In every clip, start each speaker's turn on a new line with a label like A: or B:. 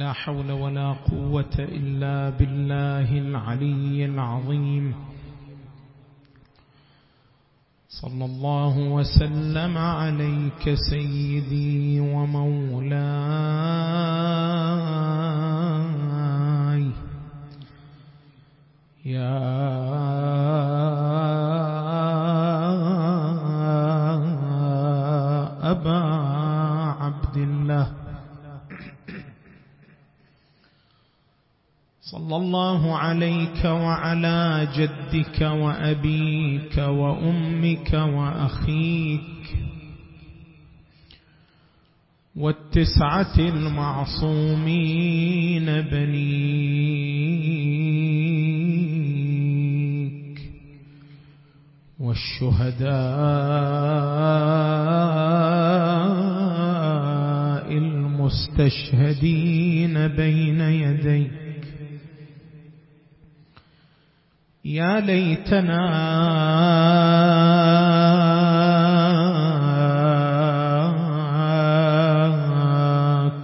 A: لا حول ولا قوة إلا بالله العلي العظيم. صلى الله وسلم عليك سيدي ومولاي. يا جدك وأبيك وأمك وأخيك والتسعة المعصومين بنيك والشهداء المستشهدين بين يديك يا ليتنا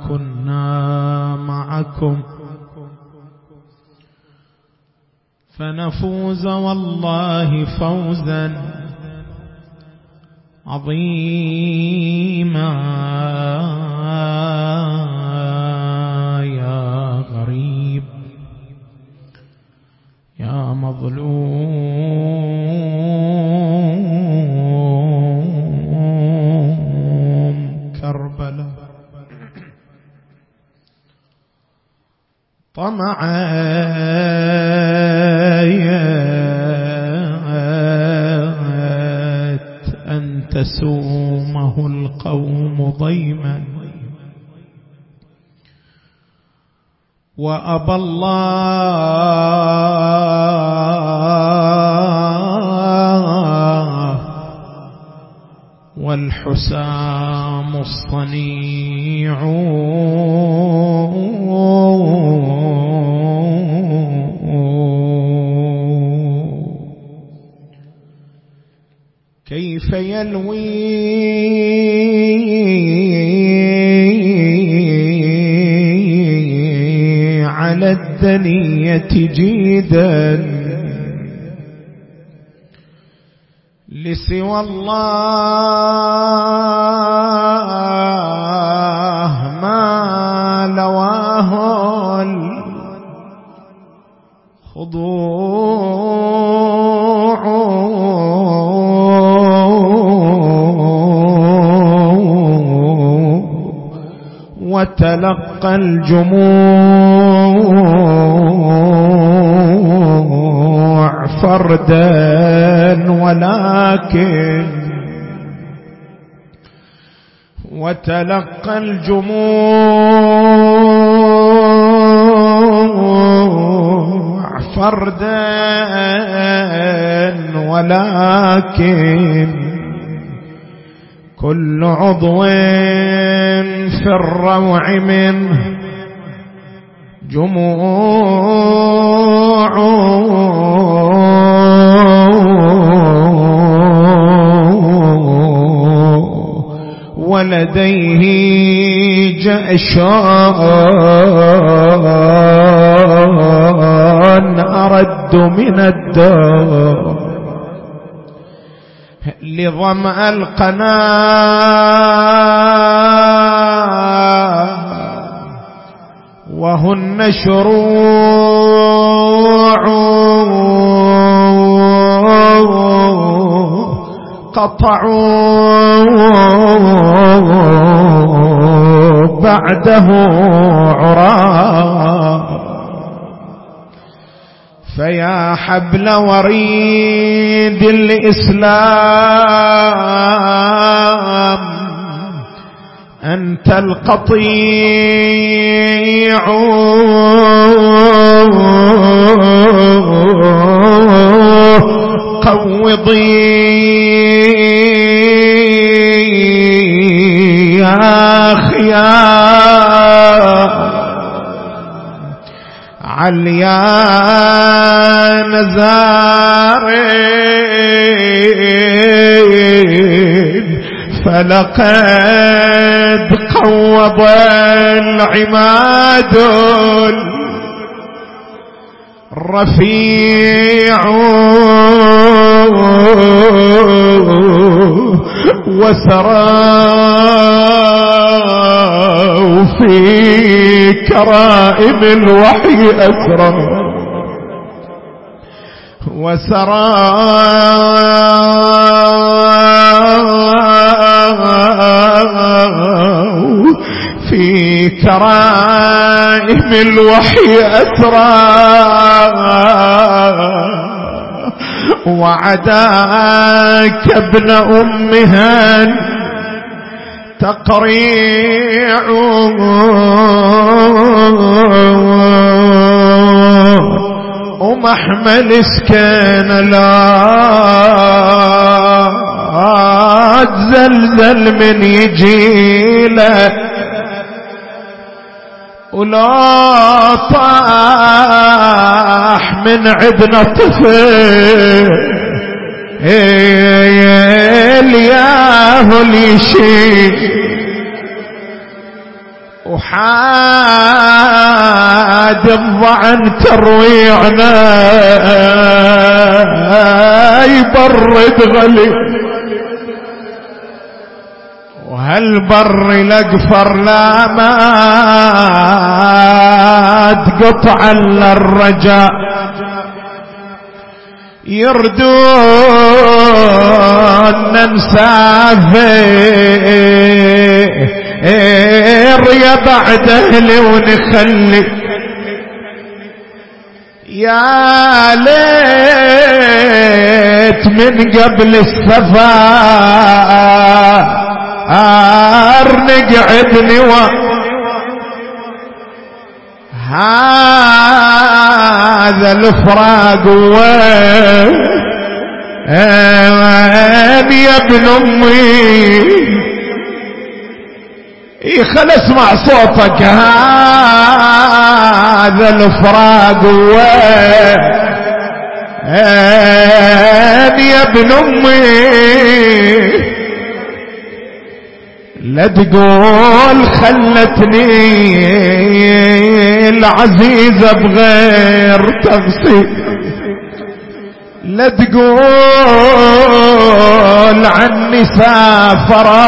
A: كنا معكم. فنفوز والله فوزا عظيما. وأبى الله والحسام الصنيع. الدنية جيدا. لسوى الله ما لواه الخضوع. وتلقى الجموع. فردا ولكن وتلقى الجموع فردا ولكن كل عضو في الروع منه جموع. ولديه جأشان أرد من الدار لظمأ القناة. وهن شروع. قطعوا بعده عراه فيا حبل وريد الإسلام. أنت القطيع. قوضي. يا خيار عليا نزارين
B: فلقد قوض العماد الرفيع وسرى في كرائم الوحي أسرى وسرى في كرائم الوحي أسرى. وعداك ابن أمها تقريع. ومحمل اسكان لا تزلزل من يجيله ولا طاح من عدنا طفل. الياه ليشي وحاد الضعن ترويعنا. يبرد غلي. وهالبر لقفر لا ما تقطع الا الرجاء يردون نسافر يا بعد أهلي ونخلي. يا ليت من قبل السفر نقعد نوا هذا الفراق وين؟ يا ابن أمي؟ خل اسمع صوتك. هذا الفراق وين يا ابن أمي؟ لا تقول خلتني العزيزة بغير تغسيل لا تقول عني سافرا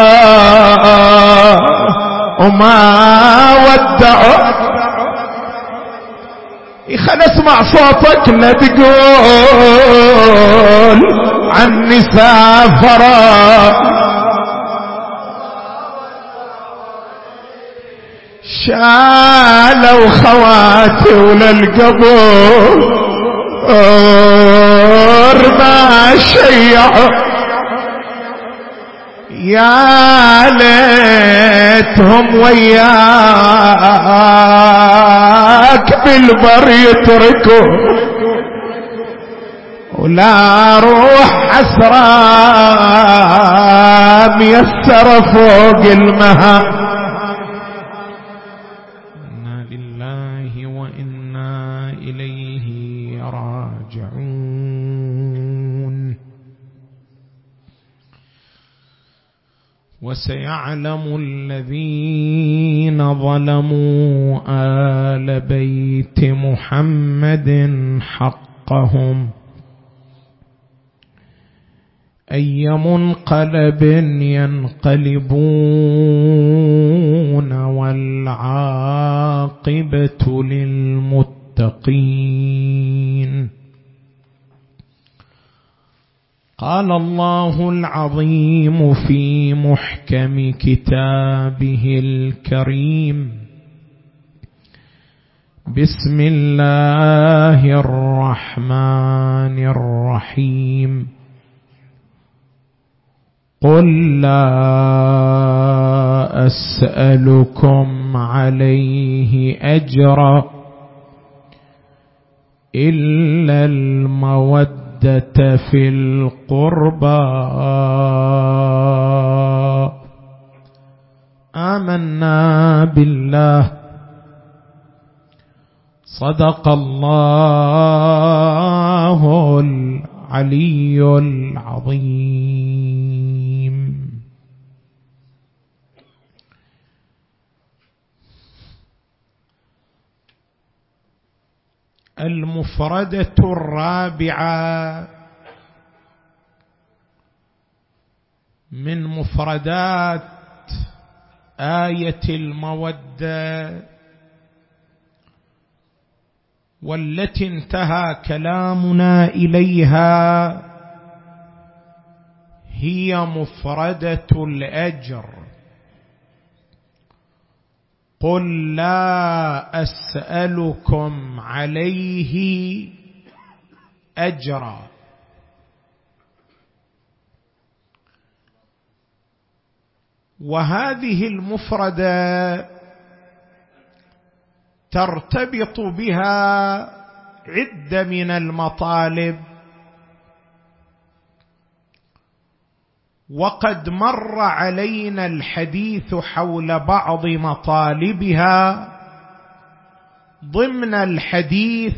B: وما ودعوا خل اسمع صوتك لا تقول عني سافرا شالوا خواتي وللقبور ما شيعوا. يا ليتهم وياك بالبر يتركوا ولا روح حسرة ميسرة فوق المهام.
A: وسيعلم الذين ظلموا آل بيت محمد حقهم. أي منقلب ينقلبون والعاقبة للمتقين. قال الله العظيم في محكم كتابه الكريم. بسم الله الرحمن الرحيم. قل لا أسألكم عليه أجرا إلا المودة المودة في القربى. آمنا بالله. صدق الله العلي العظيم. المفردة الرابعة. من مفردات آية المودة والتي انتهى كلامنا إليها هي مفردة الأجر. قل لا اسالكم عليه اجرا. وهذه المفردة ترتبط بها عدة من المطالب. وقد مر علينا الحديث حول بعض مطالبها ضمن الحديث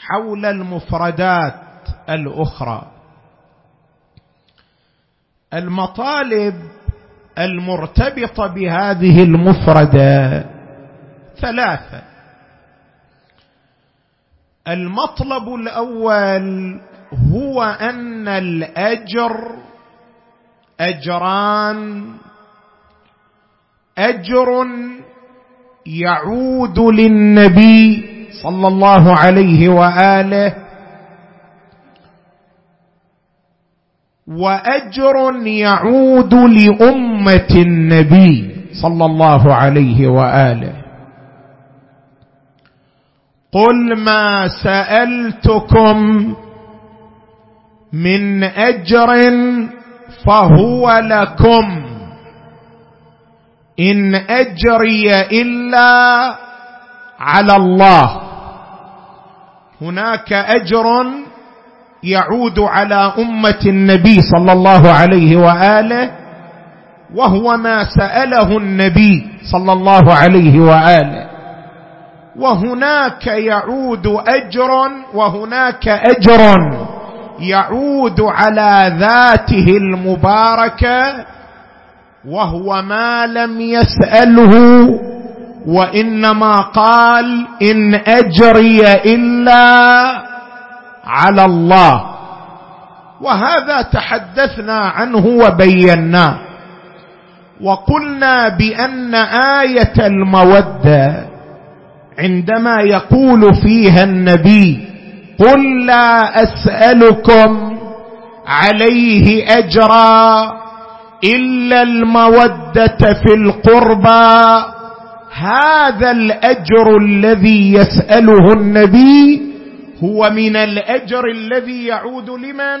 A: حول المفردات الأخرى. المطالب المرتبطه بهذه المفردة ثلاثة. المطلب الأول هو أن الأجر أجران. أجر يعود للنبي صلى الله عليه وآله. وأجر يعود لأمة النبي صلى الله عليه وآله. قل ما سألتكم من أجر فهو لكم. إن أجري إلا على الله. هناك أجر يعود على أمة النبي صلى الله عليه وآله وهو ما سأله النبي صلى الله عليه وآله. وهناك يعود أجر وهناك أجر. يعود على ذاته المباركة وهو ما لم يسأله وإنما قال إن أجري إلا على الله. وهذا تحدثنا عنه وبيناه وقلنا بأن آية المودة عندما يقول فيها النبي قل لا أسألكم عليه أجرا إلا المودة في القربى. هذا الأجر الذي يسأله النبي هو من الأجر الذي يعود لمن؟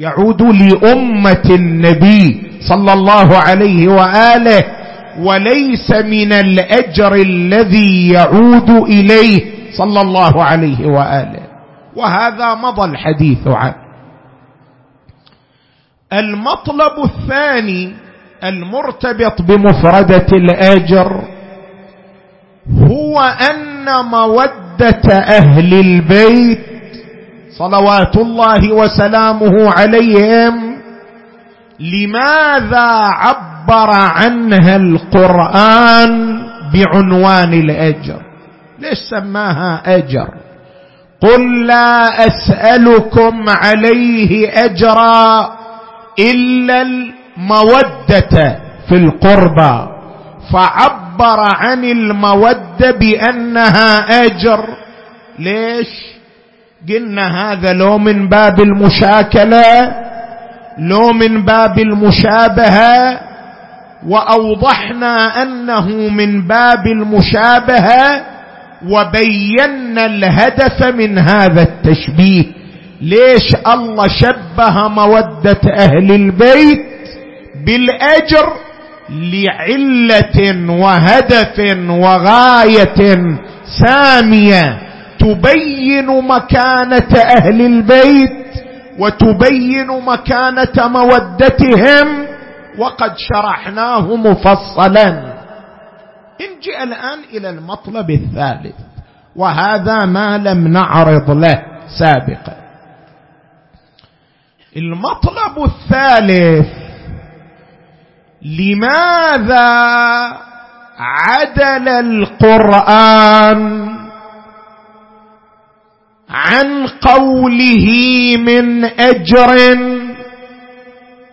A: يعود لأمة النبي صلى الله عليه وآله وليس من الأجر الذي يعود إليه صلى الله عليه وآله. وهذا مضى الحديث عنه. المطلب الثاني المرتبط بمفردة الأجر هو أن مودة أهل البيت صلوات الله وسلامه عليهم لماذا عبر عنها القرآن بعنوان الأجر؟ ليش سماها أجر؟ قل لا أسألكم عليه أجرا إلا المودة في القربى. فعبر عن المودة بأنها أجر. ليش؟ قلنا هذا لو من باب المشاكلة لو من باب المشابهة وأوضحنا أنه من باب المشابهة وبينا الهدف من هذا التشبيه. ليش الله شبه مودة أهل البيت بالأجر لعلة وهدف وغاية سامية؟ تبين مكانة أهل البيت وتبين مكانة مودتهم. وقد شرحناه مفصلا. نجي الآن إلى المطلب الثالث. وهذا ما لم نعرض له سابقا. المطلب الثالث لماذا عدل القرآن
B: عن قوله من أجر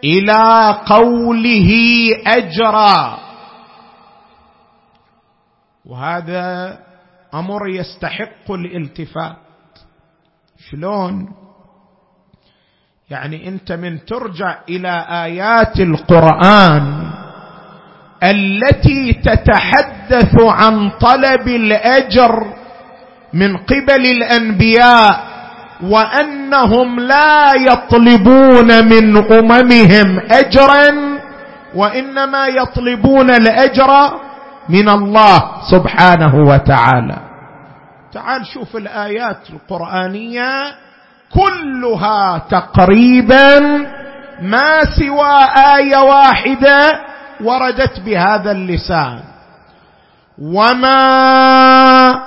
B: إلى قوله أجرا؟ وهذا أمر يستحق الالتفات. شلون؟ يعني أنت من ترجع إلى آيات القرآن التي تتحدث عن طلب الأجر من قبل الأنبياء وأنهم لا يطلبون من أممهم اجرا وإنما يطلبون الأجر من الله سبحانه وتعالى. تعال شوف الآيات القرآنية كلها تقريبا ما سوى آية واحدة وردت بهذا اللسان. وما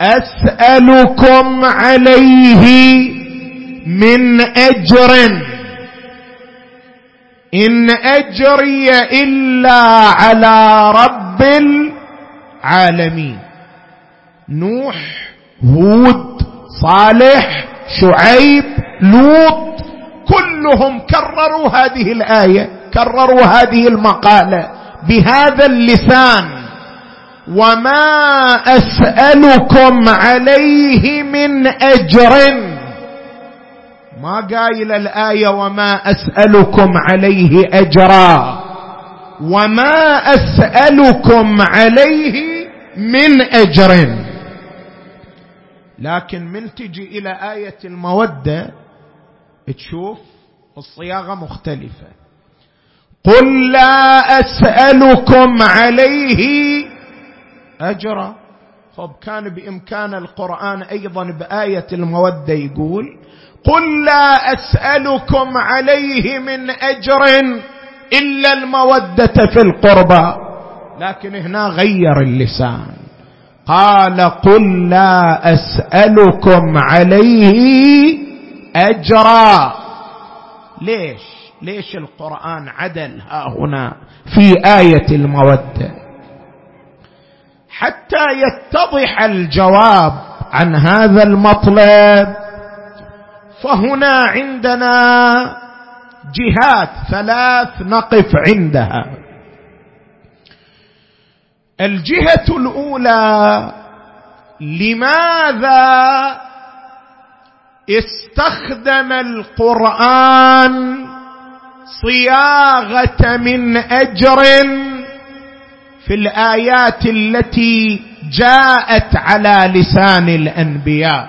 B: أسألكم عليه من أجر. إن أجري إلا على رب العالمين. نوح هود صالح شعيب لوط كلهم كرروا هذه الآية كرروا هذه المقالة بهذا اللسان. وما أسألكم عليه من أجر. ما قايل الآية وما أسألكم عليه أجرا. وما أسألكم عليه من أجر. لكن من تجي إلى آية المودة تشوف الصياغة مختلفة. قل لا أسألكم عليه أجرا. طب كان بإمكان القرآن أيضا بآية المودة يقول قل لا أسألكم عليه من أجر إلا المودة في القربى. لكن هنا غير اللسان. قال قل لا أسألكم عليه أجرا. ليش؟ ليش القرآن عدل ها هنا في آية المودة؟ حتى يتضح الجواب عن هذا المطلب. فهنا عندنا جهات ثلاث نقف عندها. الجهة الأولى لماذا استخدم القرآن صياغة من أجر في الآيات التي جاءت على لسان الأنبياء؟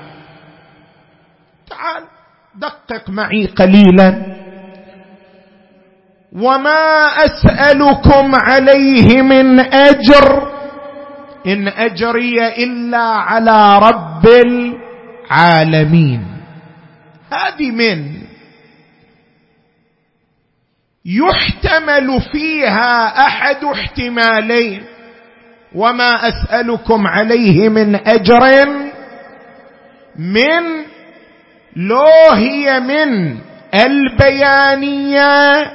B: دقق معي قليلا. وما أسألكم عليه من أجر. إن أجري إلا على رب العالمين. هذه من يحتمل فيها أحد احتمالين. وما أسألكم عليه من أجر. من لو هي من البيانية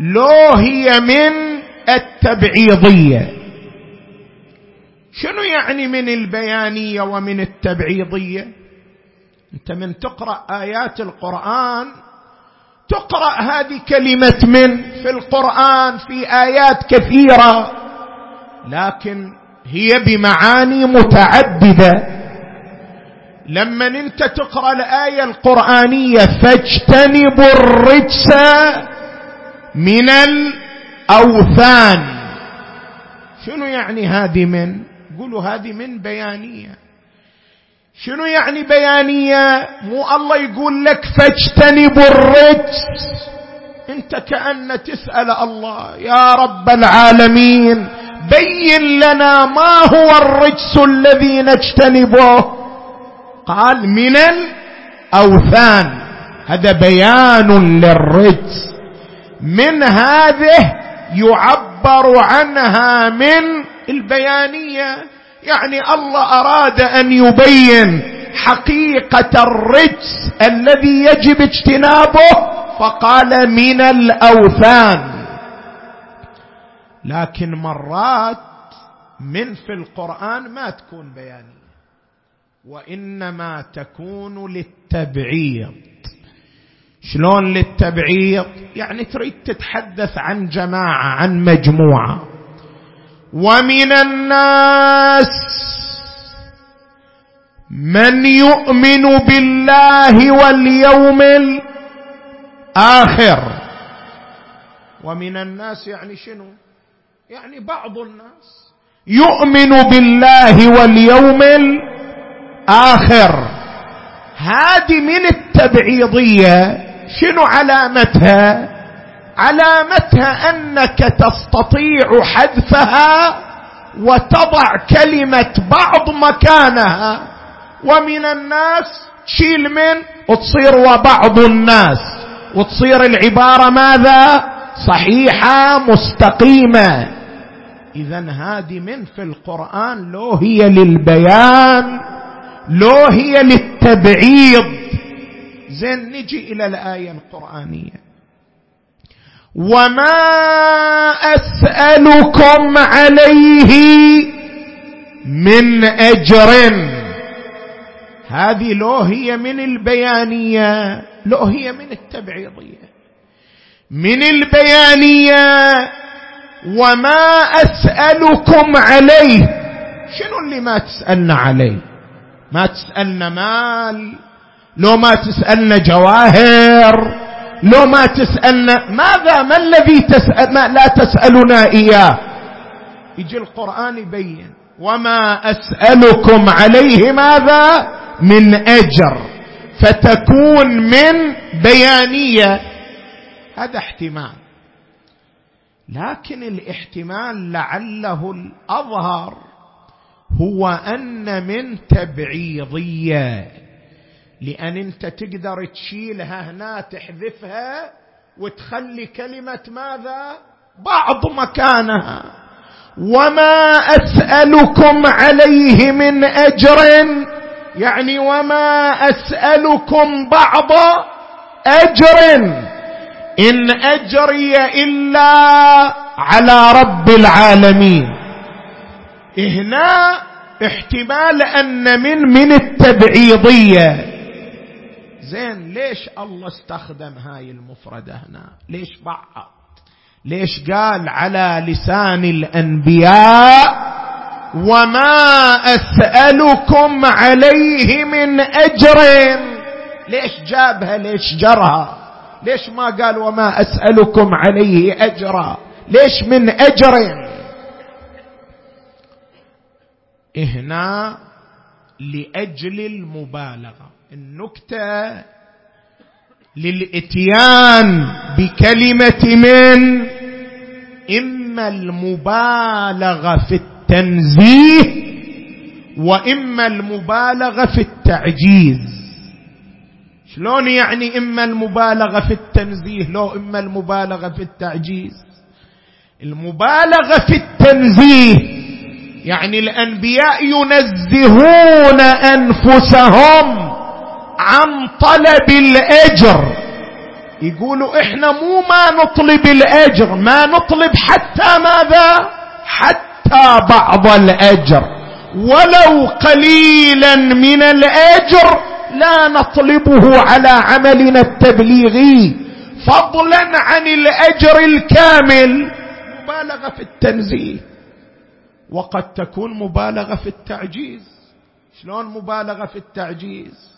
B: لو هي من التبعيضية. شنو يعني من البيانية ومن التبعيضية؟ أنت من تقرأ آيات القرآن تقرأ هذه كلمة من في القرآن في آيات كثيرة لكن هي بمعاني متعددة. لما انت تقرأ الآية القرآنية فاجتنبوا الرجس من الأوثان. شنو يعني هذه من؟ قولوا هذه من بيانية. شنو يعني بيانية؟ مو الله يقول لك فاجتنبوا الرجس. انت كأن تسأل الله يا رب العالمين بين لنا ما هو الرجس الذي نجتنبه؟ قال من الأوثان. هذا بيان للرجس من هذه يعبر عنها من البيانية. يعني الله أراد أن يبين حقيقة الرجس الذي يجب اجتنابه. فقال من الأوثان. لكن مرات من في القرآن ما تكون بيانية. وإنما تكون للتبعيض. شلون للتبعيض؟ يعني تريد تتحدث عن جماعة عن مجموعة. ومن الناس من يؤمن بالله واليوم الآخر. ومن الناس يعني شنو؟ يعني بعض الناس يؤمن بالله واليوم الآخر هذه من التبعيضية. شنو علامتها؟ علامتها أنك تستطيع حذفها وتضع كلمة بعض مكانها. ومن الناس تشيل من وتصير وبعض الناس. وتصير العبارة ماذا؟ صحيحة مستقيمة. اذا هذه من في القرآن لو هي للبيان. لو هي للتبعيض. زين نجي إلى الآية القرآنية. وما اسالكم عليه من اجر. هذه لو هي من البيانية لو هي من التبعيضية. من البيانية وما اسالكم عليه. شنو اللي ما تسألنا عليه؟ ما تسالنا مال لو ما تسالنا جواهر لو ما تسالنا ماذا ما الذي تسأل ما لا تسألنا إياه. يجي القرآن يبين وما أسألكم عليه ماذا؟ من أجر. فتكون من بيانية. هذا احتمال. لكن الاحتمال لعله الأظهر. هو أن من تبعيضية. لأن أنت تقدر تشيلها هنا تحذفها وتخلي كلمة ماذا؟ بعض مكانها. وما أسألكم عليه من أجر. يعني وما أسألكم بعض أجر. إن أجري إلا على رب العالمين. هنا احتمال أن من من التبعيضية. زين ليش الله استخدم هاي المفردة هنا؟ ليش بعض؟ ليش قال على لسان الأنبياء وما أسألكم عليه من أجر؟ ليش جابها؟ ليش جرها؟ ليش ما قال وما أسألكم عليه أجرا؟ ليش من أجر؟ هنا لأجل المبالغة. النكتة للإتيان بكلمة من؟ إما المبالغة في التنزيه وإما المبالغة في التعجيز. شلون يعني إما المبالغة في التنزيه لو إما المبالغة في التعجيز؟ المبالغة في التنزيه يعني الأنبياء ينزهون أنفسهم عن طلب الأجر. يقولوا إحنا مو ما نطلب الأجر ما نطلب حتى ماذا؟ حتى بعض الأجر. ولو قليلا من الأجر لا نطلبه على عملنا التبليغي. فضلا عن الأجر الكامل. مبالغة في التنزيه. وقد تكون مبالغة في التعجيز. شلون مبالغة في التعجيز؟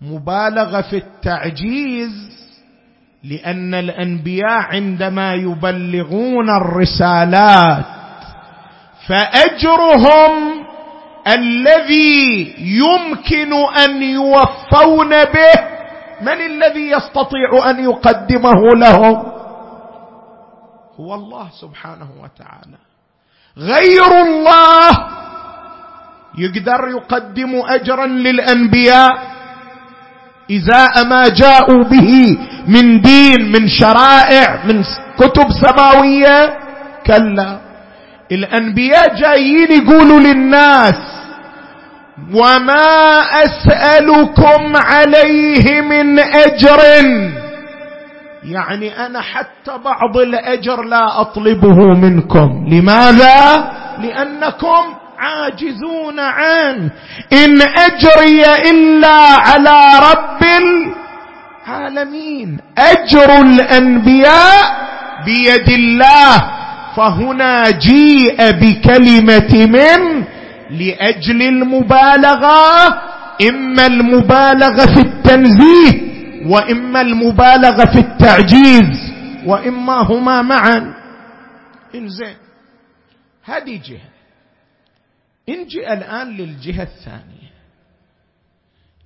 B: مبالغة في التعجيز لأن الأنبياء عندما يبلغون الرسالات فأجرهم الذي يمكن أن يوفون به. من الذي يستطيع أن يقدمه لهم؟ هو الله سبحانه وتعالى. غير الله. يقدر يقدم أجرا للأنبياء ازاء ما جاءوا به من دين من شرائع من كتب سماوية. كلا. الأنبياء جايين يقولوا للناس وما أسألكم عليه من أجر. يعني أنا حتى بعض الأجر لا أطلبه منكم. لماذا؟ لأنكم عاجزون عنه إن أجري إلا على رب العالمين. أجر الأنبياء بيد الله. فهنا جيء بكلمة من لأجل المبالغة إما المبالغة في التنزيه وإما المبالغة في التعجيز وإما هما معا. إنزين هذه جهة. انجي الآن للجهة الثانية.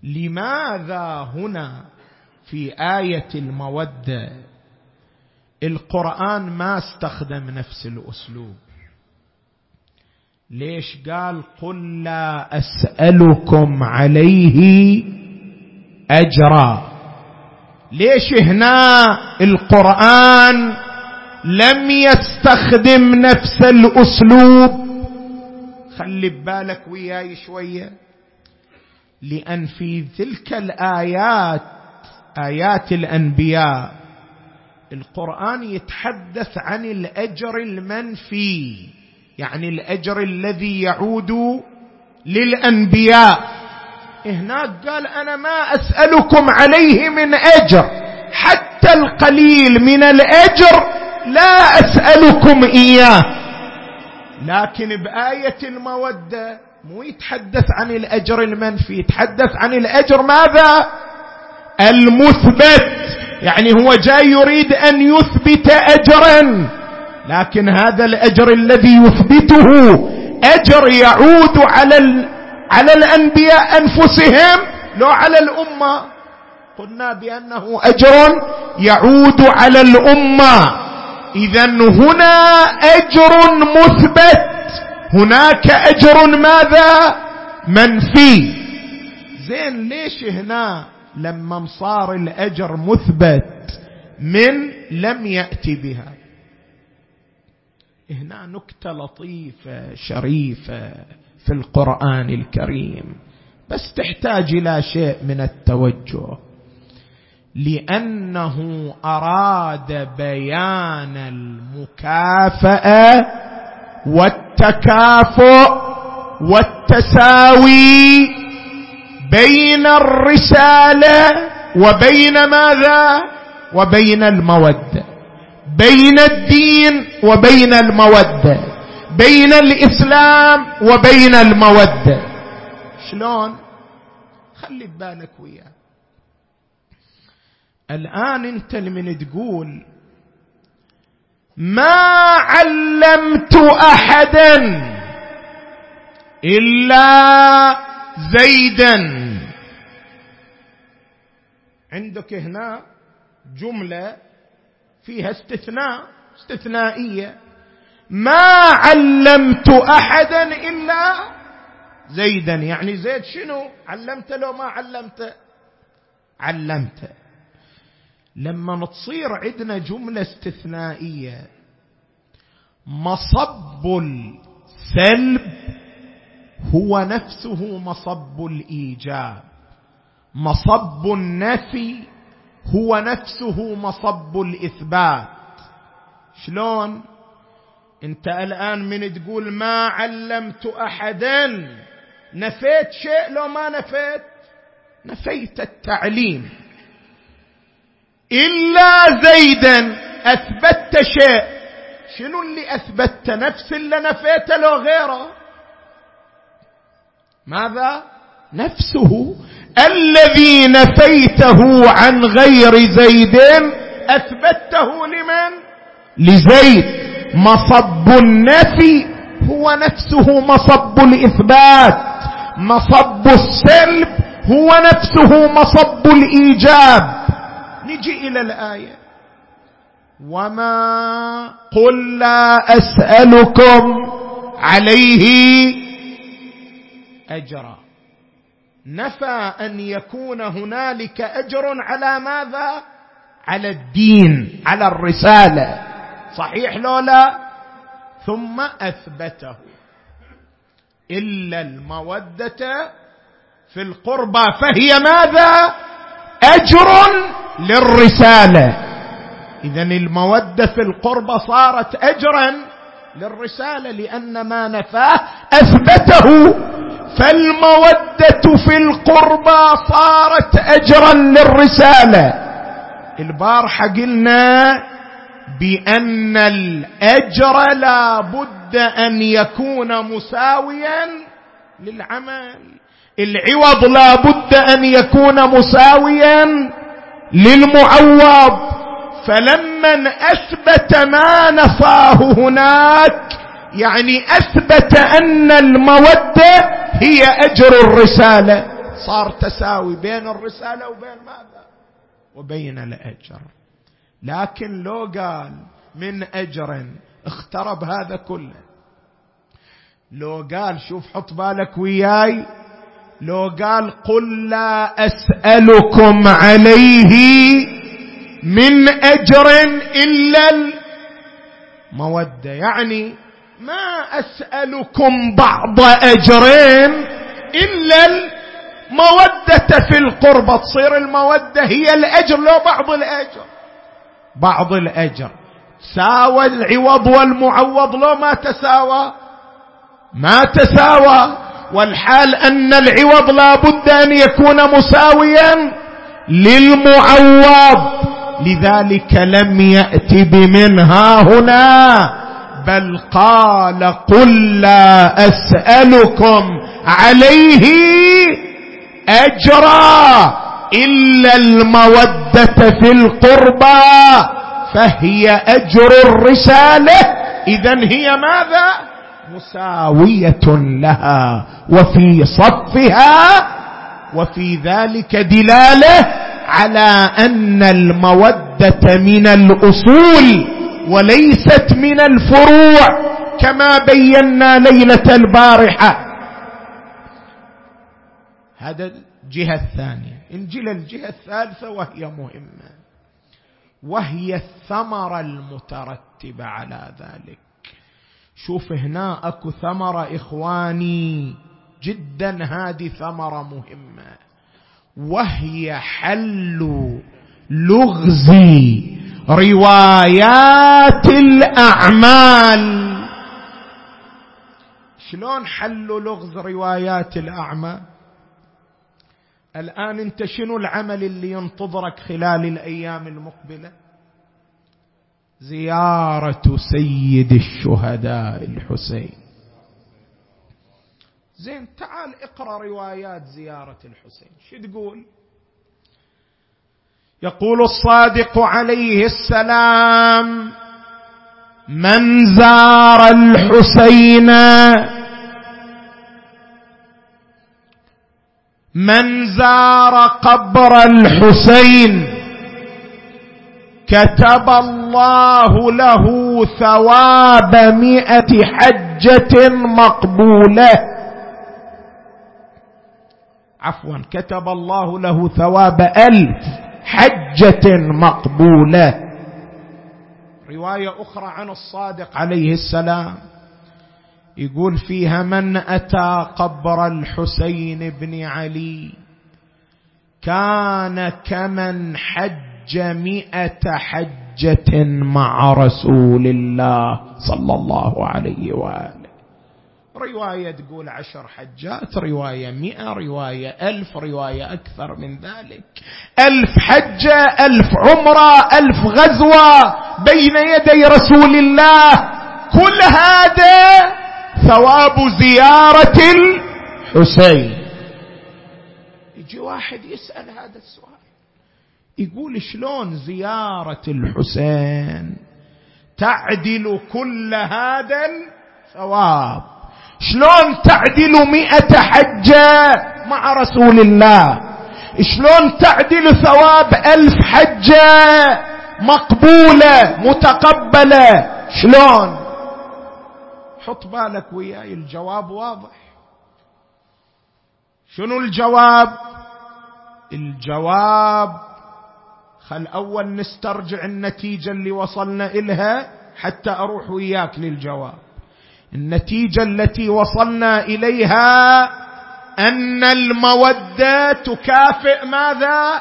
B: لماذا هنا في آية المودة القرآن ما استخدم نفس الأسلوب؟ ليش قال قل لا أسألكم عليه أجرا؟ ليش هنا القرآن لم يستخدم نفس الأسلوب؟ خلي ببالك وياي شوية. لأن في تلك الآيات آيات الأنبياء القرآن يتحدث عن الأجر المنفي يعني الأجر الذي يعود للأنبياء. هناك قال أنا ما أسألكم عليه من أجر. حتى القليل من الأجر لا أسألكم إياه. لكن بآية الموده مو يتحدث عن الأجر المنفي يتحدث عن الأجر ماذا؟ المثبت. يعني هو جاي يريد أن يثبت اجرا. لكن هذا الأجر الذي يثبته أجر يعود على على الأنبياء أنفسهم لو على الأمة. قلنا بأنه أجر يعود على الأمة. اذا هنا أجر مثبت. هناك أجر ماذا؟ منفي. زين ليش هنا لما صار الأجر مثبت من لم يأتي بها؟ هنا نكتة لطيفة شريفة. في القرآن الكريم. بس تحتاج إلى شيء من التوجه. لأنه أراد بيان المكافأة والتكافؤ والتساوي بين الرسالة وبين ماذا؟ وبين المودة. بين الدين وبين المودة. بين الإسلام وبين المودة. شلون؟ خلي ببالك وياه. الآن أنت لمن تقول ما علمت أحدا إلا زيدا. عندك هنا جملة فيها استثناء استثنائية. ما علمت أحدا إلا زيدا. يعني زيد شنو؟ علمت لو ما علمت؟ علمت. لما تصير عندنا جملة استثنائية. مصب السلب هو نفسه مصب الإيجاب. مصب النفي هو نفسه مصب الإثبات. شلون؟ انت الآن من تقول ما علمت أحدا؟ نفيت شيء لو ما نفيت؟ نفيت التعليم. إلا زيدا أثبتت شيء. شنو اللي أثبتت؟ نفس اللي نفيته لو غيره. ماذا؟ نفسه. الذي نفيته عن غير زيد اثبته لمن؟ لزيد. مصب النفي هو نفسه مصب الإثبات. مصب السلب هو نفسه مصب الإيجاب. نجي إلى الآية. وما قل لا أسألكم عليه أجرا. نفى أن يكون هنالك أجر على ماذا؟ على الدين على الرسالة. صحيح لولا ثم أثبته. إلا المودة في القربى فهي ماذا؟ أجر للرسالة. اذا المودة في القربى صارت اجرا للرسالة لأن ما نفاه أثبته. فالمودة في القربى صارت اجرا للرسالة. البارحة قلنا بأن الأجر لا بد أن يكون مساويا للعمل. العوض لا بد أن يكون مساويا للمعوض. فلما أثبت ما نفاه هناك يعني أثبت أن المودة هي أجر الرسالة. صار تساوي بين الرسالة وبين ماذا؟ وبين الأجر. لكن لو قال من اجر اخترب هذا كله. لو قال شوف حط بالك وياي لو قال قل لا أسألكم عليه من اجر إلا المودة. يعني ما أسألكم بعض أجرين إلا المودة في القربة. تصير المودة هي الأجر لو بعض الأجر. بعض الأجر. ساوى العوض والمعوض لو ما تساوى ما تساوى. والحال أن العوض لا بد أن يكون مساويا للمعوض. لذلك لم يأت بمنها هنا بل قال قل لا أسألكم عليه أجرا. إلا المودة في القربى فهي أجر الرسالة. اذا هي ماذا؟ مساوية لها وفي صفها وفي ذلك دلالة على أن المودة من الأصول وليست من الفروع كما بينا ليلة البارحة. هذا الجهة الثانية. انجل الجهة الثالثة وهي مهمة. وهي الثمره المترتبه على ذلك. شوف هنا أكو ثمره إخواني جدا هذه ثمره مهمة. وهي حل لغز روايات الأعمال. شلون حل لغز روايات الأعمال؟ الآن أنت شنو العمل اللي ينتظرك خلال الأيام المقبلة؟ زيارة سيد الشهداء الحسين. زين تعال اقرأ روايات زيارة الحسين. شو تقول؟ يقول الصادق عليه السلام من زار الحسين من زار قبر الحسين كتب الله له ثواب مئة حجة مقبولة. عفوا كتب الله له ثواب ألف حجة مقبولة. رواية أخرى عن الصادق عليه السلام. يقول فيها من أتى قبر الحسين بن علي. كان كمن حج مئة حجة مع رسول الله صلى الله عليه وآله. رواية تقول عشر حجات رواية مئة رواية ألف رواية أكثر من ذلك. ألف حجة ألف عمرة ألف غزوة بين يدي رسول الله. كل هذا ثواب زيارة الحسين. يجي واحد يسأل هذا السؤال. يقول شلون زيارة الحسين تعدل كل هذا الثواب؟ شلون تعدل مئة حجة مع رسول الله؟ شلون تعدل ثواب ألف حجة مقبولة متقبلة؟ شلون؟ حط بالك وياي الجواب واضح. شنو الجواب؟ الجواب خل أول نسترجع النتيجة اللي وصلنا إلها حتى أروح وياك للجواب. النتيجة التي وصلنا إليها أن المودة تكافئ ماذا؟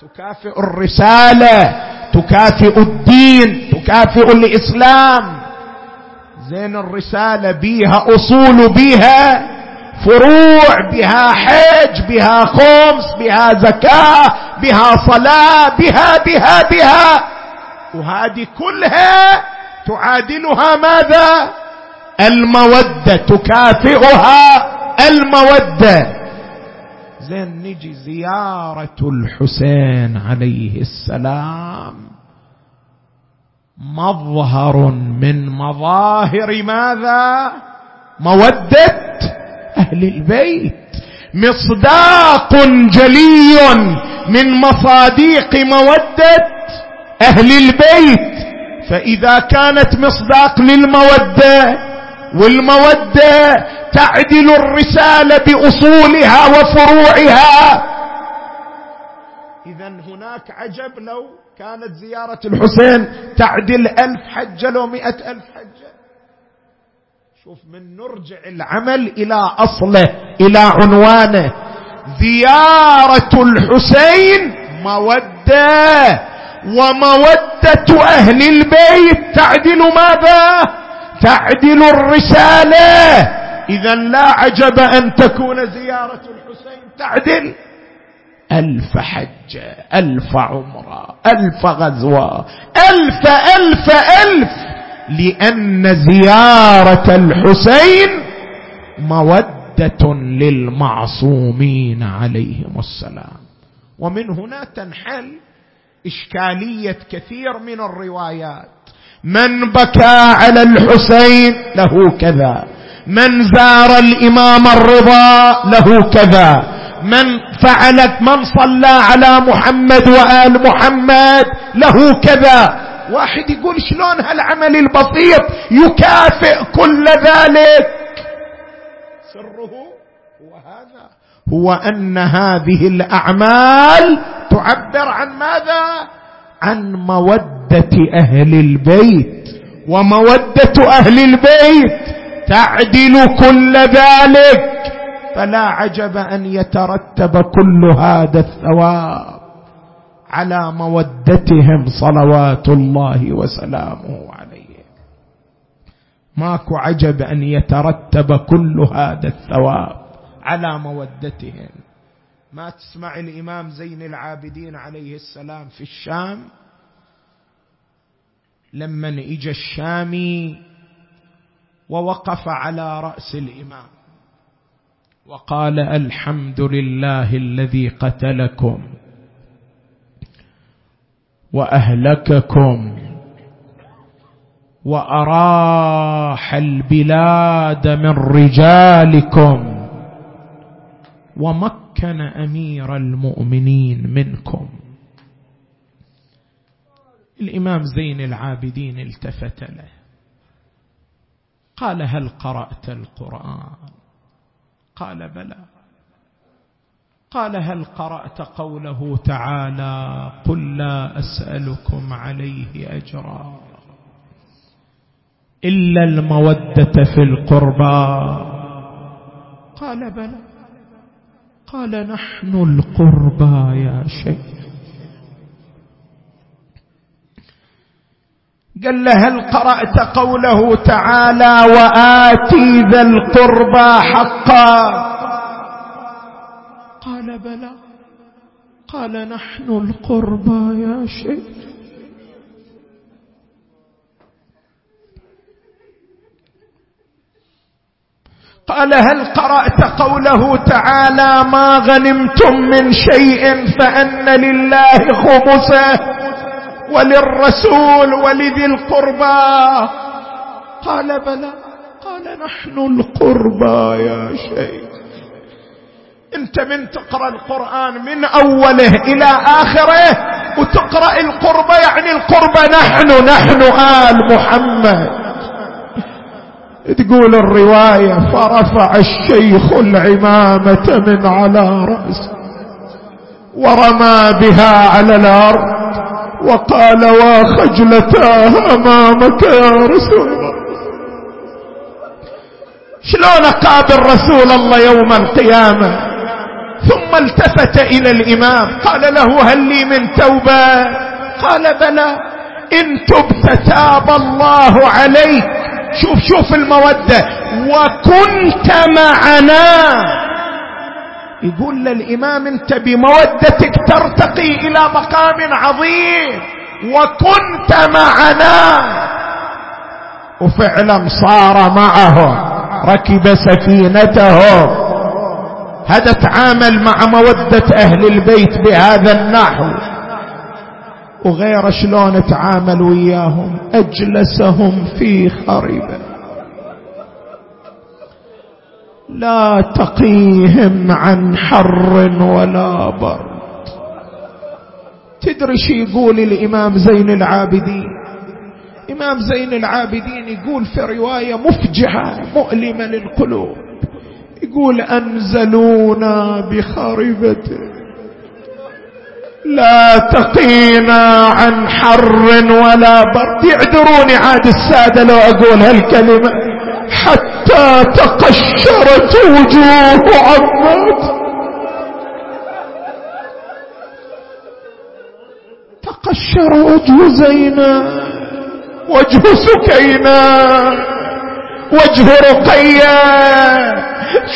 B: تكافئ الرسالة تكافئ الدين تكافئ الإسلام. زين الرسالة بيها أصول بيها فروع بها حج بها خمس بها زكاة بها صلاة بها بها بها وهذه كلها تعادلها ماذا؟ المودة تكافئها المودة. زين نجي زيارة الحسين عليه السلام. مظهر من مظاهر ماذا؟ مودة أهل البيت. مصداق جلي من مصاديق مودة أهل البيت. فإذا كانت مصداق للمودة والمودة تعدل الرسالة بأصولها وفروعها إذا هناك عجب لو كانت زيارة الحسين تعدل ألف حجة لو مئة ألف حجة. شوف من نرجع العمل إلى أصله إلى عنوانه. زيارة الحسين مودة ومودة أهل البيت. تعدل ماذا؟ تعدل الرسالة. إذا لا عجب أن تكون زيارة الحسين تعدل. ألف حجة ألف عمرة ألف غزوة ألف ألف ألف لأن زيارة الحسين مودة للمعصومين عليهم السلام. ومن هنا تنحل إشكالية كثير من الروايات. من بكى على الحسين له كذا. من زار الإمام الرضا له كذا. من فعلت من صلى على محمد وآل محمد له كذا. واحد يقول شلون هالعمل البسيط يكافئ كل ذلك؟ سره هو هذا. هو أن هذه الأعمال تعبر عن ماذا؟ عن مودة أهل البيت. ومودة أهل البيت تعدل كل ذلك. فلا عجب أن يترتب كل هذا الثواب على مودتهم صلوات الله وسلامه عليه. ماكو عجب أن يترتب كل هذا الثواب على مودتهم. ما تسمع الإمام زين العابدين عليه السلام في الشام؟ لما اجى الشامي ووقف على رأس الإمام. وقال الحمد لله الذي قتلكم وأهلككم وأراح البلاد من رجالكم ومكن أمير المؤمنين منكم. الإمام زين العابدين التفت له. قال هل قرأت القرآن؟ قال بلى. قال هل قرأت قوله تعالى قل لا أسألكم عليه أجرا إلا المودة في القربى؟ قال بلى. قال نحن القربى يا شيخ. قال له هل قرأت قوله تعالى وآتي ذا القربى حقا؟ قال بلى. قال نحن القربى يا شيخ. قال هل قرأت قوله تعالى ما غنمتم من شيء فأن لله خمسه؟ وللرسول ولذي القربى. قال بلى قال نحن القربى يا شيخ. انت من تقرأ القرآن من أوله إلى آخره وتقرأ القربى يعني القربى نحن نحن آل محمد. تقول الرواية فرفع الشيخ العمامة من على رأسه ورمى بها على الأرض. وقال وخجلتاه أمامك يا رسول الله. شلون أقابل رسول الله يوم القيامة؟ ثم التفت إلى الإمام. قال له هل لي من توبة؟ قال بلى. إن تبت تاب الله عليك. شوف شوف المودة. وكنت معنا. يقول للإمام أنت بمودتك ترتقي إلى مقام عظيم وكنت معنا. وفعلا صار معهم ركب سفينته هذا تعامل مع مودة أهل البيت بهذا النحو. وغير شلون تعامل وياهم أجلسهم في خربة لا تقيهم عن حر ولا برد تدري شي يقول الإمام زين العابدين؟ إمام زين العابدين يقول في رواية مفجعة مؤلمة للقلوب. يقول أنزلونا بخربة لا تقينا عن حر ولا برد. يعذروني عاد السادة لو أقول هالكلمة. حتى تقشرت وجوه عمات تقشر وجه زينب وجه سكينة وجه رقية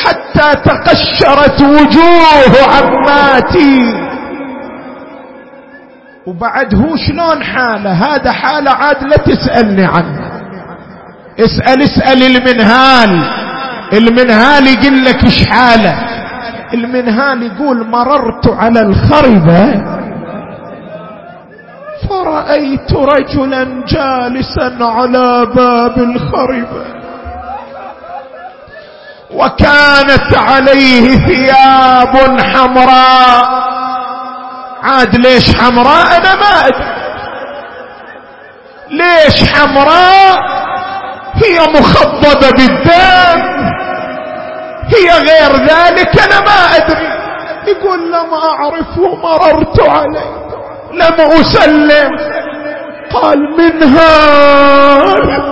B: حتى تقشرت وجوه عماتي. وبعد هو شلون حاله؟ هذا حالة عاد لا تسألني عنه. اسأل اسأل المنهال. المنهال يقول لك إيش حاله؟ المنهال يقول مررت على الخربة فرأيت رجلا جالسا على باب الخربة وكانت عليه ثياب حمراء. عاد ليش حمراء؟ أنا ما أدري. ليش حمراء؟ هي مخضبة بالدم. هي غير ذلك؟ أنا ما أدري. يقول لم اعرفه مررت عليه. لم أسلم. قال من هال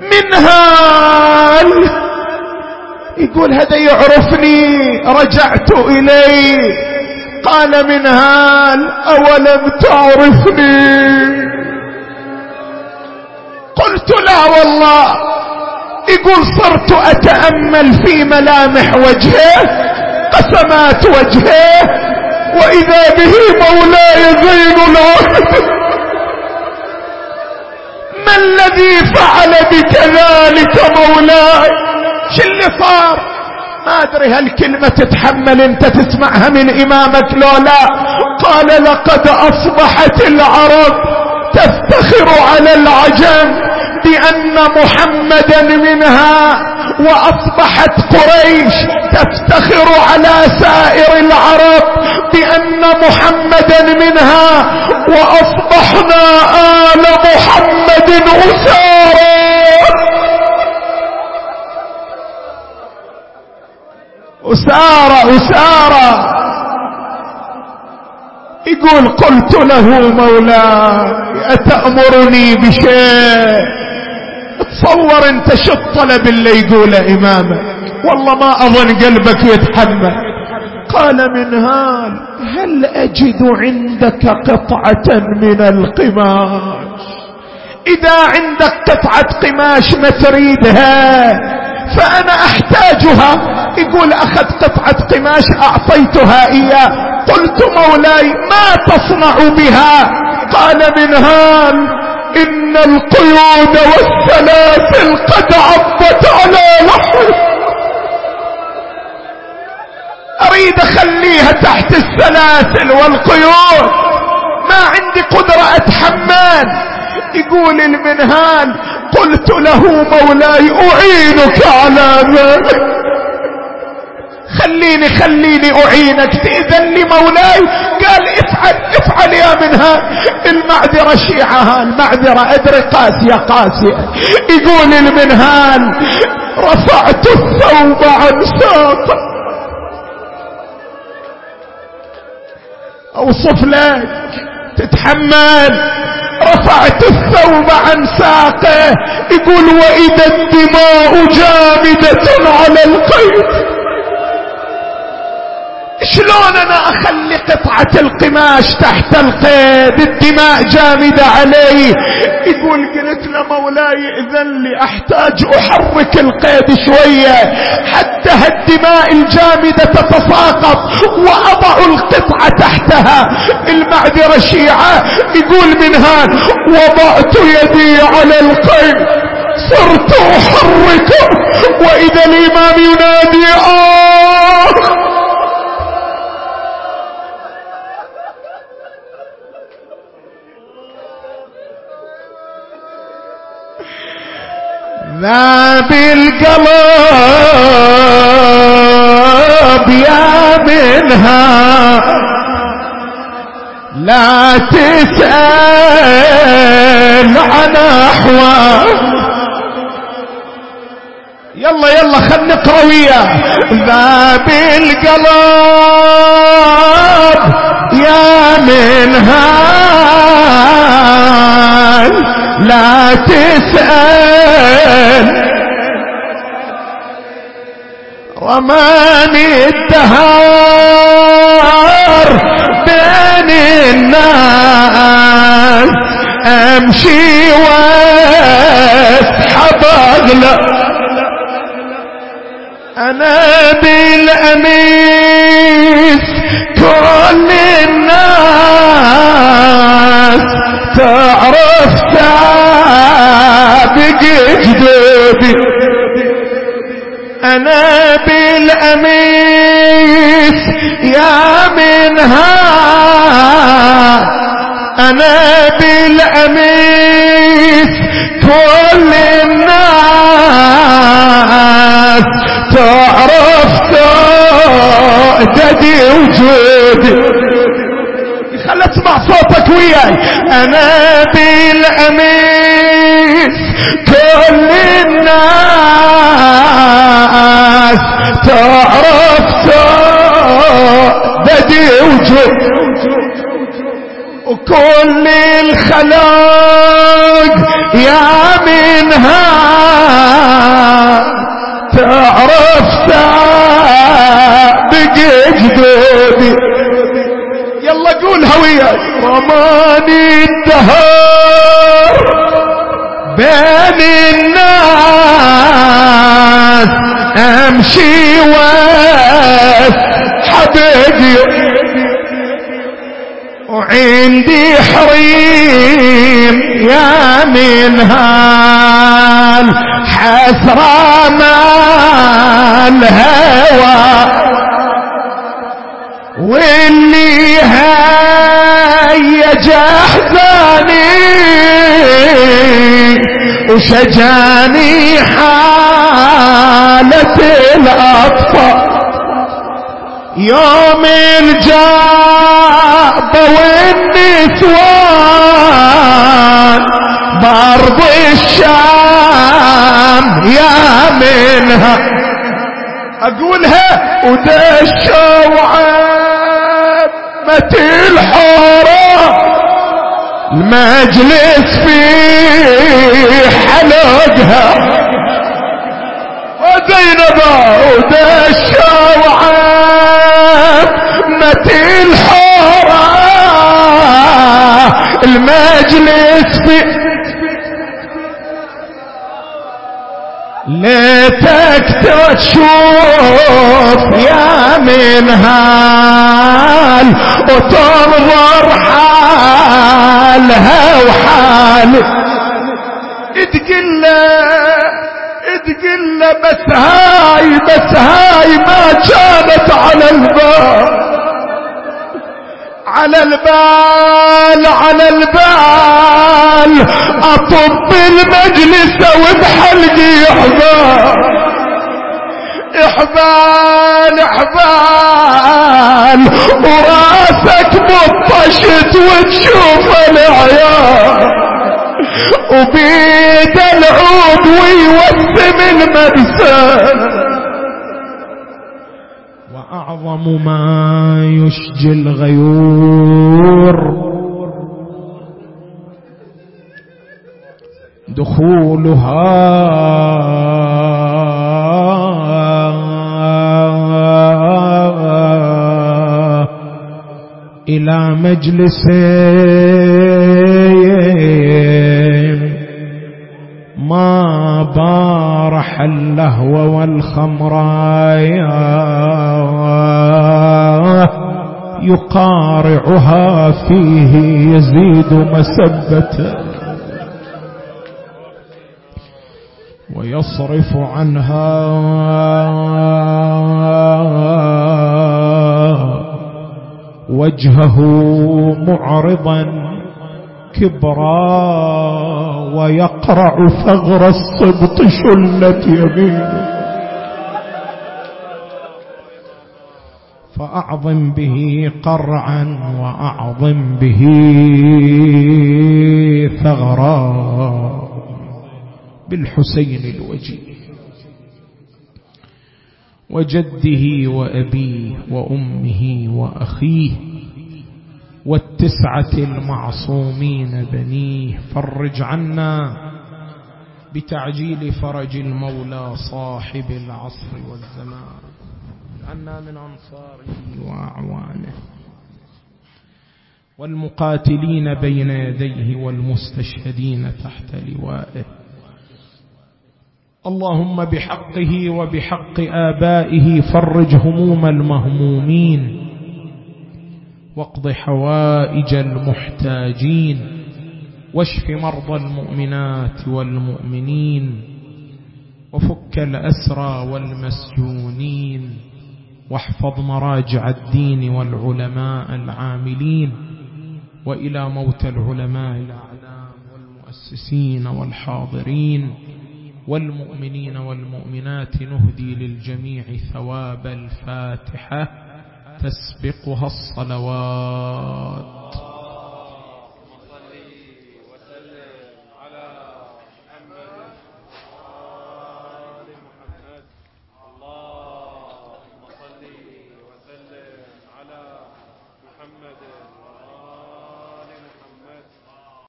B: من هال. يقول هذا يعرفني رجعت إليه. قال من هال أولم تعرفني؟ قلت لا والله. يقول صرت أتأمل في ملامح وجهه قسمات وجهه وإذا به مولاي زين العابدين ما الذي فعل بك ذلك مولاي؟ شو اللي صار؟ ما أدري هالكلمة تتحمل أنت تسمعها من إمامك لو لا؟ قال لقد أصبحت العرب تفتخر على العجم بأن محمدا منها وأصبحت قريش تفتخر على سائر العرب بأن محمدا منها وأصبحنا آل محمد اسارا أسارة أسارة يقول قلت له مولاي أتأمرني بشيء؟ تصور أنت شو الطلب اللي يقوله إمامك. والله ما أظن قلبك يتحمل. قال منهال هل أجد عندك قطعة من القماش؟ إذا عندك قطعة قماش ما تريدها فأنا أحتاجها. يقول أخذ قطعة قماش أعطيتها إياه. قلت مولاي ما تصنع بها؟ قال منهال إن القيود والسلاسل قد عضت على لحظه أريد أخليها تحت السلاسل والقيود. ما عندي قدرة أتحمل. يقول المنهال قلت له مولاي أعينك على ذلك. خليني خليني أعينك. تأذن لي مولاي قال افعل افعل يا منها. المعذرة شيعها المعذرة. أدري قاسية قاسية. يقول المنهال رفعت الثوب عن ساق أوصف لك تتحمل. رفعت الثوب عن ساقه يقول وإذا الدماء جامدة على القيد. شلون أنا أخلي قطعة القماش تحت القيد؟ الدماء جامدة علي. يقول قلت له مولاي إذن لي أحتاج أحرك القيد شوية حتى هالدماء الجامدة تتساقط وأضع القطعة تحتها. المعذرة شيعة يقول من هان وضعت يدي على القيد صرت أحركه وإذا الإمام ينادي آه ذاب القلب يا منها. لا تسأل عن أحوال. يلا يلا خل نقرا وياه ذاب القلب يا منها. لا تسأل رماني الدهار بين الناس. أمشي واسحب اغلى أنا بالأميس كل الناس تعرف سابق جدودي أنا بالأميس يا منها. أنا بالأميس كل الناس تعرف سؤددي وجودي. خل اسمع صوتك وياي. أنا بالأميس كل الناس تعرف بدي وجود وكل الخلاق يا منها تعرف سابق جدودي. يلا قولها وياي رماني الدهر بين الناس أمشي حبيبي وعندي حريم يا منهال. حسرة ما الهوى واللي هيج احزاني وشجاني حالة الأطفال. يوم الجابة والنسوان بارض الشام يا منها. أقولها ودشوا عامة الحارة المجلس في حلقها وزينب ودشوا عامة الحارة المجلس في ليتك تشوف يا منهال وتنظر حالها وحال. تقل تقل بس هاي بس هاي ما كانت على الباب على البال على البال. أطب المجلس وبحلقي أحبال. إحبال إحبال. وراسك مطشت وتشوف العيال. وبيد العود ويوسم المرسال أعظم ما يشجي الغيور. دخولها إلى مجلس اللهو والخمر يقارعها فيه يزيد مسبة ويصرف عنها وجهه معرضا كبرا ويقرع ثغر السبط شلت يمينه. فأعظم به قرعا وأعظم به ثغرا بالحسين الوجيه. وجده وأبيه وأمه وأخيه والتسعة المعصومين بنيه فرج عنا بتعجيل فرج المولى صاحب العصر والزمان. عنا من أنصاره وأعوانه. والمقاتلين بين يديه والمستشهدين تحت لوائه اللهم بحقه وبحق آبائه فرج هموم المهمومين واقض حوائج المحتاجين واشف مرضى المؤمنات والمؤمنين وفك الأسرى والمسجونين واحفظ مراجع الدين والعلماء العاملين وإلى موت العلماء الأعلام والمؤسسين والحاضرين والمؤمنين والمؤمنات نهدي للجميع ثواب الفاتحة تسبقها الصلوات.